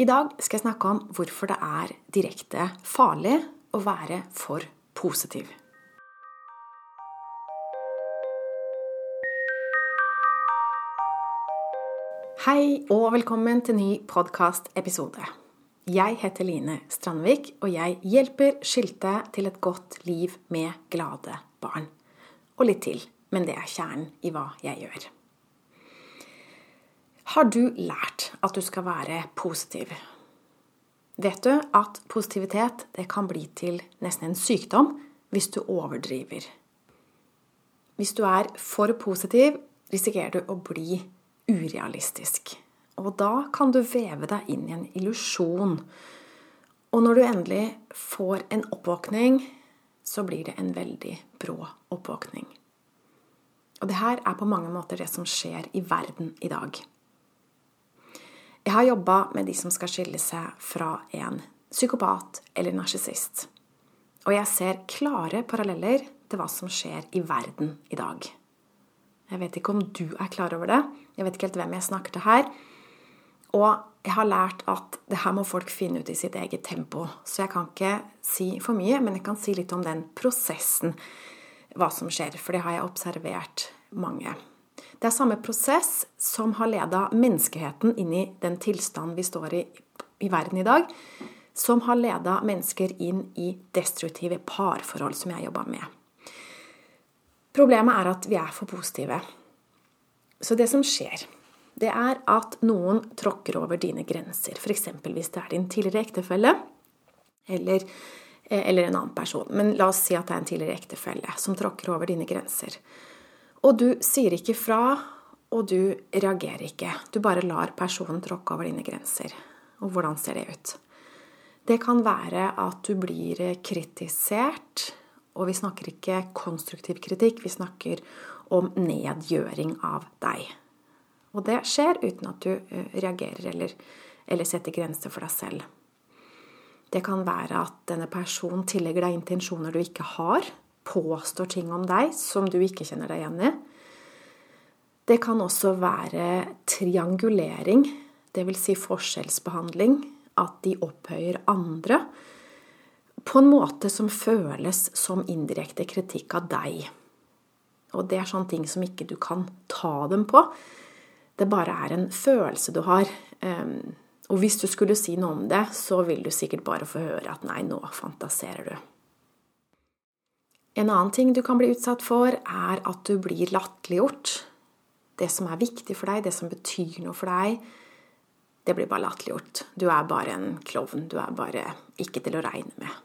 I dag skal jeg snakke om hvorfor det er direkte farlig å være for positiv. Hei og velkommen til ny podkastepisode. Jeg heter Line Strandvik, og jeg hjelper skilte til et godt liv med glade barn. Og litt til, men det er kjernen i hva jeg gjør. Har du lært at du skal være positiv? Vet du at positivitet kan bli til nesten en sykdom hvis du overdriver? Hvis du er for positiv, risikerer du å bli urealistisk. Og da kan du veve deg inn i en illusjon. Og når du endelig får en oppvåkning, så blir det en veldig brå oppvåkning. Og det her er på mange måter det som skjer i verden i dag. Jeg har jobba med de som skal skille seg fra en psykopat eller narsissist. Og jeg ser klare paralleller til hva som skjer i verden i dag. Jeg vet ikke om du er klar over det. Jeg vet ikke helt hvem jeg snakker til her. Og jeg har lært at det her må folk finne ut i sitt eget tempo. Så jeg kan ikke si for mye, men jeg kan si litt om den prosessen, hva som skjer. For det har jeg observert mange. Det er samme prosess som har leda menneskeheten inn i den tilstanden vi står i i verden i dag, som har leda mennesker inn i destruktive parforhold, som jeg jobba med. Problemet er at vi er for positive. Så det som skjer, det er at noen tråkker over dine grenser. F.eks. hvis det er din tidligere ektefelle eller, eh, eller en annen person. Men la oss si at det er en tidligere ektefelle som tråkker over dine grenser. Og du sier ikke fra, og du reagerer ikke. Du bare lar personen tråkke over dine grenser. Og hvordan ser det ut? Det kan være at du blir kritisert, og vi snakker ikke konstruktiv kritikk, vi snakker om nedgjøring av deg. Og det skjer uten at du eh, reagerer eller, eller setter grenser for deg selv. Det kan være at denne personen tillegger deg intensjoner du ikke har, påstår ting om deg som du ikke kjenner deg igjen i. Det kan også være triangulering, dvs. Si forskjellsbehandling. At de opphøyer andre på en måte som føles som indirekte kritikk av deg. Og det er sånne ting som ikke du kan ta dem på. Det bare er en følelse du har. Ehm, og hvis du skulle si noe om det, så vil du sikkert bare få høre at nei, nå fantaserer du. En annen ting du kan bli utsatt for, er at du blir latterliggjort. Det som er viktig for deg, det som betyr noe for deg, det blir bare latterliggjort. Du er bare en klovn. Du er bare ikke til å regne med.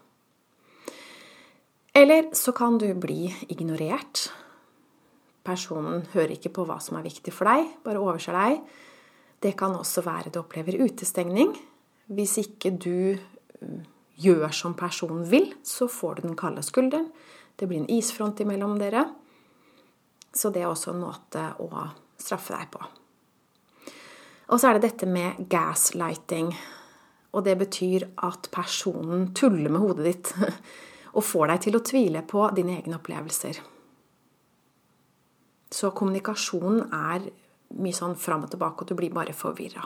Eller så kan du bli ignorert. Personen hører ikke på hva som er viktig for deg, bare overser deg. Det kan også være du opplever utestengning. Hvis ikke du mm, gjør som personen vil, så får du den kalde skulderen. Det blir en isfront imellom dere. Så det er også en måte å straffe deg på. Og så er det dette med gaslighting. Og det betyr at personen tuller med hodet ditt og får deg til å tvile på dine egne opplevelser. Så kommunikasjonen er mye sånn fram og tilbake, og du blir bare forvirra.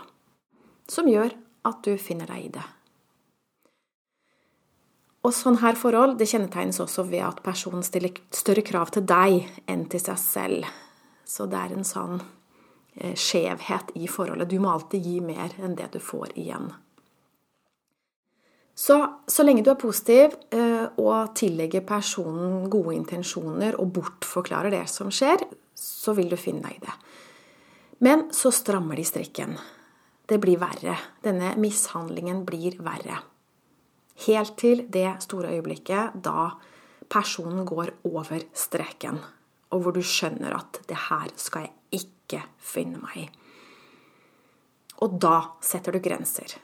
Som gjør at du finner deg i det. Og sånn her forhold det kjennetegnes også ved at personen stiller større krav til deg enn til seg selv. Så det er en sånn eh, skjevhet i forholdet. Du må alltid gi mer enn det du får igjen. Så, så lenge du er positiv eh, og tillegger personen gode intensjoner og bortforklarer det som skjer, så vil du finne deg i det. Men så strammer de strikken. Det blir verre. Denne mishandlingen blir verre. Helt til det store øyeblikket da personen går over streken, og hvor du skjønner at 'det her skal jeg ikke finne meg i'. Og da setter du grenser.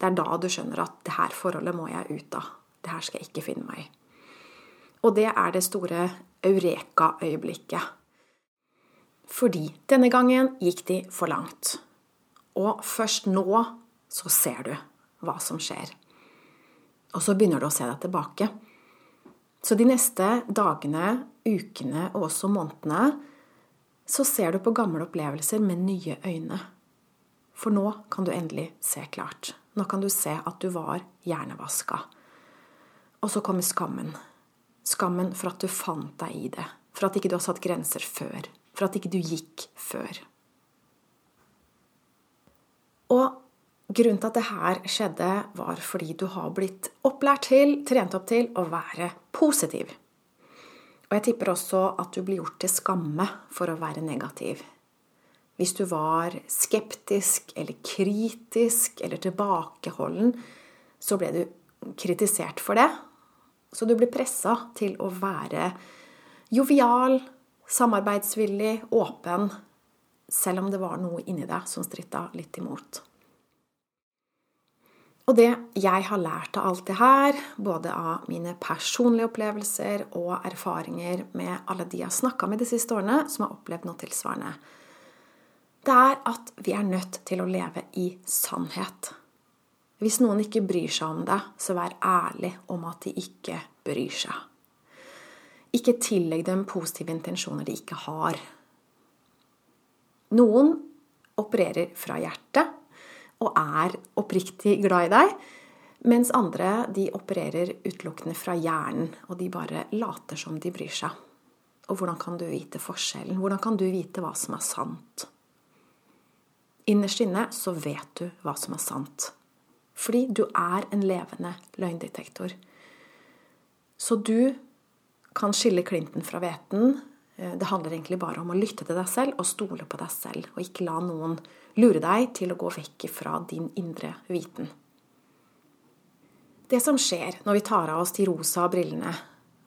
Det er da du skjønner at 'det her forholdet må jeg ut av'. Det her skal jeg ikke finne meg i. Og det er det store eureka-øyeblikket. Fordi denne gangen gikk de for langt. Og først nå så ser du hva som skjer. Og så begynner du å se deg tilbake. Så de neste dagene, ukene og også månedene så ser du på gamle opplevelser med nye øyne. For nå kan du endelig se klart. Nå kan du se at du var hjernevaska. Og så kommer skammen. Skammen for at du fant deg i det. For at ikke du har satt grenser før. For at ikke du gikk før. Og grunnen til at det her skjedde, var fordi du har blitt opplært til, trent opp til, å være positiv. Og jeg tipper også at du blir gjort til skamme for å være negativ. Hvis du var skeptisk eller kritisk eller tilbakeholden, så ble du kritisert for det. Så du ble pressa til å være jovial, samarbeidsvillig, åpen, selv om det var noe inni deg som stritta litt imot. Og det jeg har lært av alt det her, både av mine personlige opplevelser og erfaringer med alle de jeg har snakka med de siste årene, som har opplevd noe tilsvarende, det er at vi er nødt til å leve i sannhet. Hvis noen ikke bryr seg om det, så vær ærlig om at de ikke bryr seg. Ikke tillegg dem positive intensjoner de ikke har. Noen opererer fra hjertet og er oppriktig glad i deg. Mens andre de opererer utelukkende fra hjernen, og de bare later som de bryr seg. Og hvordan kan du vite forskjellen? Hvordan kan du vite hva som er sant? Innerst inne så vet du hva som er sant. Fordi du er en levende løgndetektor. Så du kan skille klinten fra hveten. Eh, det handler egentlig bare om å lytte til deg selv og stole på deg selv, og ikke la noen lure deg til å gå vekk fra din indre viten. Det som skjer når vi tar av oss de rosa brillene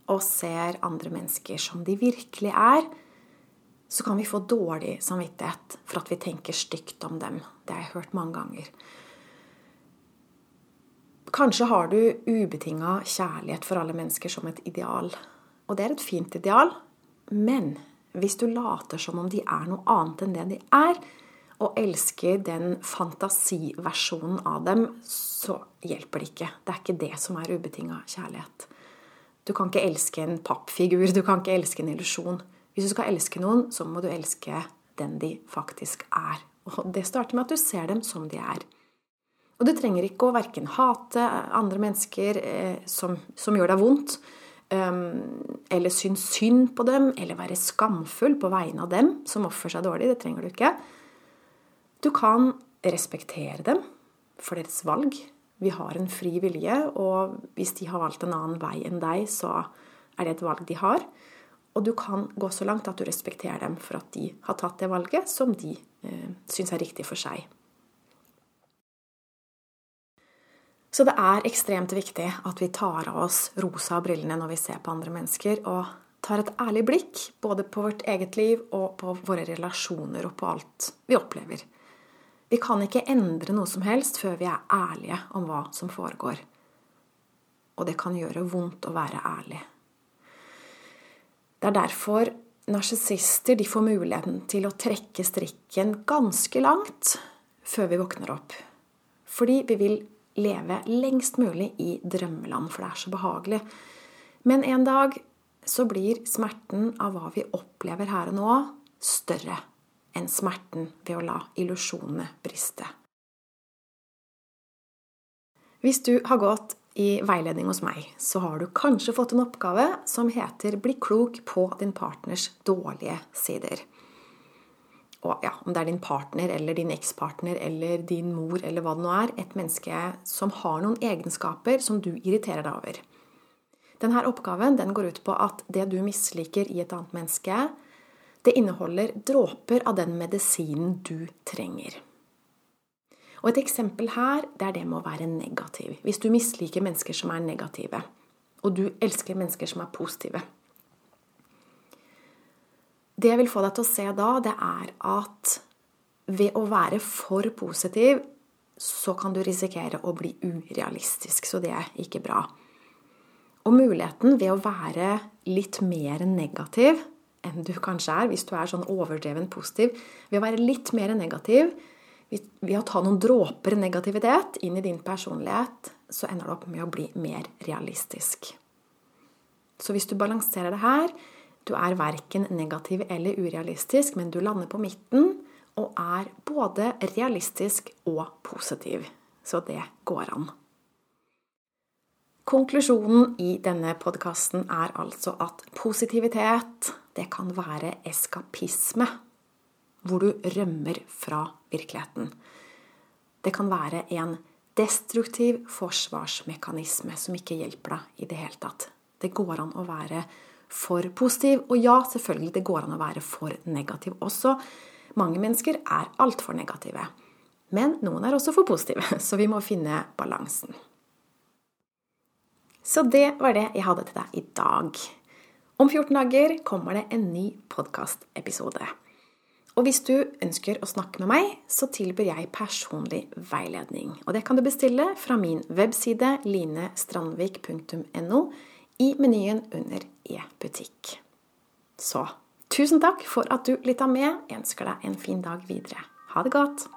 og ser andre mennesker som de virkelig er, så kan vi få dårlig samvittighet for at vi tenker stygt om dem. Det har jeg hørt mange ganger. Kanskje har du ubetinga kjærlighet for alle mennesker som et ideal. Og det er et fint ideal, men hvis du later som om de er noe annet enn det de er, og elsker den fantasiversjonen av dem, så hjelper det ikke. Det er ikke det som er ubetinga kjærlighet. Du kan ikke elske en pappfigur, du kan ikke elske en illusjon. Hvis du skal elske noen, så må du elske den de faktisk er. Og det starter med at du ser dem som de er. Og du trenger ikke å verken hate andre mennesker eh, som, som, gjør deg vondt, eller synes synd på dem, eller være skamfull på vegne av dem som oppfører seg dårlig. Det trenger du ikke. Du kan respektere dem for deres valg. Vi har en fri vilje, og hvis de har valgt en annen vei enn deg, så er det et valg de har. Og du kan gå så langt at du respekterer dem for at de har tatt det valget som de eh, syns er riktig for seg. Så det er ekstremt viktig at vi tar av oss rosa brillene når vi ser på andre mennesker, og tar et ærlig blikk både på vårt eget liv og på våre relasjoner og på alt vi opplever. Vi kan ikke endre noe som helst før vi er ærlige om hva som foregår. Og det kan gjøre vondt å være ærlig. Det er derfor narsissister får muligheten til å trekke strikken ganske langt før vi våkner opp. Fordi vi vil leve lengst mulig i drømmeland, for det er så behagelig. Men en dag så blir smerten av hva vi opplever her og nå, større enn smerten ved å la illusjonene briste. Hvis du har gått i veiledning hos meg, så har du kanskje fått en oppgave som heter 'Bli klok på din partners dårlige sider'. Og ja, Om det er din partner eller din ekspartner eller din mor eller hva det nå er, et menneske som har noen egenskaper som du irriterer deg over. Denne oppgaven den går ut på at det du misliker i et annet menneske, det inneholder dråper av den medisinen du trenger. Og Et eksempel her det er det med å være negativ. Hvis du misliker mennesker som er negative, og du elsker mennesker som er positive Det jeg vil få deg til å se da, det er at ved å være for positiv, så kan du risikere å bli urealistisk. Så det er ikke bra. Og muligheten ved å være litt mer negativ enn du kanskje er, hvis du er sånn overdreven positiv. Ved å være litt mer negativ, ved å ta noen dråper negativitet inn i din personlighet, så ender det opp med å bli mer realistisk. Så hvis du balanserer det her, du er verken negativ eller urealistisk, men du lander på midten, og er både realistisk og positiv. Så det går an. Konklusjonen i denne podkasten er altså at positivitet, det kan være eskapisme. Hvor du rømmer fra virkeligheten. Det kan være en destruktiv forsvarsmekanisme som ikke hjelper deg i det hele tatt. Det går an å være for positiv. Og ja, selvfølgelig, det går an å være for negativ også. Mange mennesker er altfor negative. Men noen er også for positive, så vi må finne balansen. Så det var det jeg hadde til deg i dag. Om 14 dager kommer det en ny podkastepisode. Og hvis du ønsker å snakke med meg, så tilbyr jeg personlig veiledning. Og det kan du bestille fra min webside linestrandvik.no i menyen under e-butikk. Så tusen takk for at du lytta med. Jeg ønsker deg en fin dag videre. Ha det godt.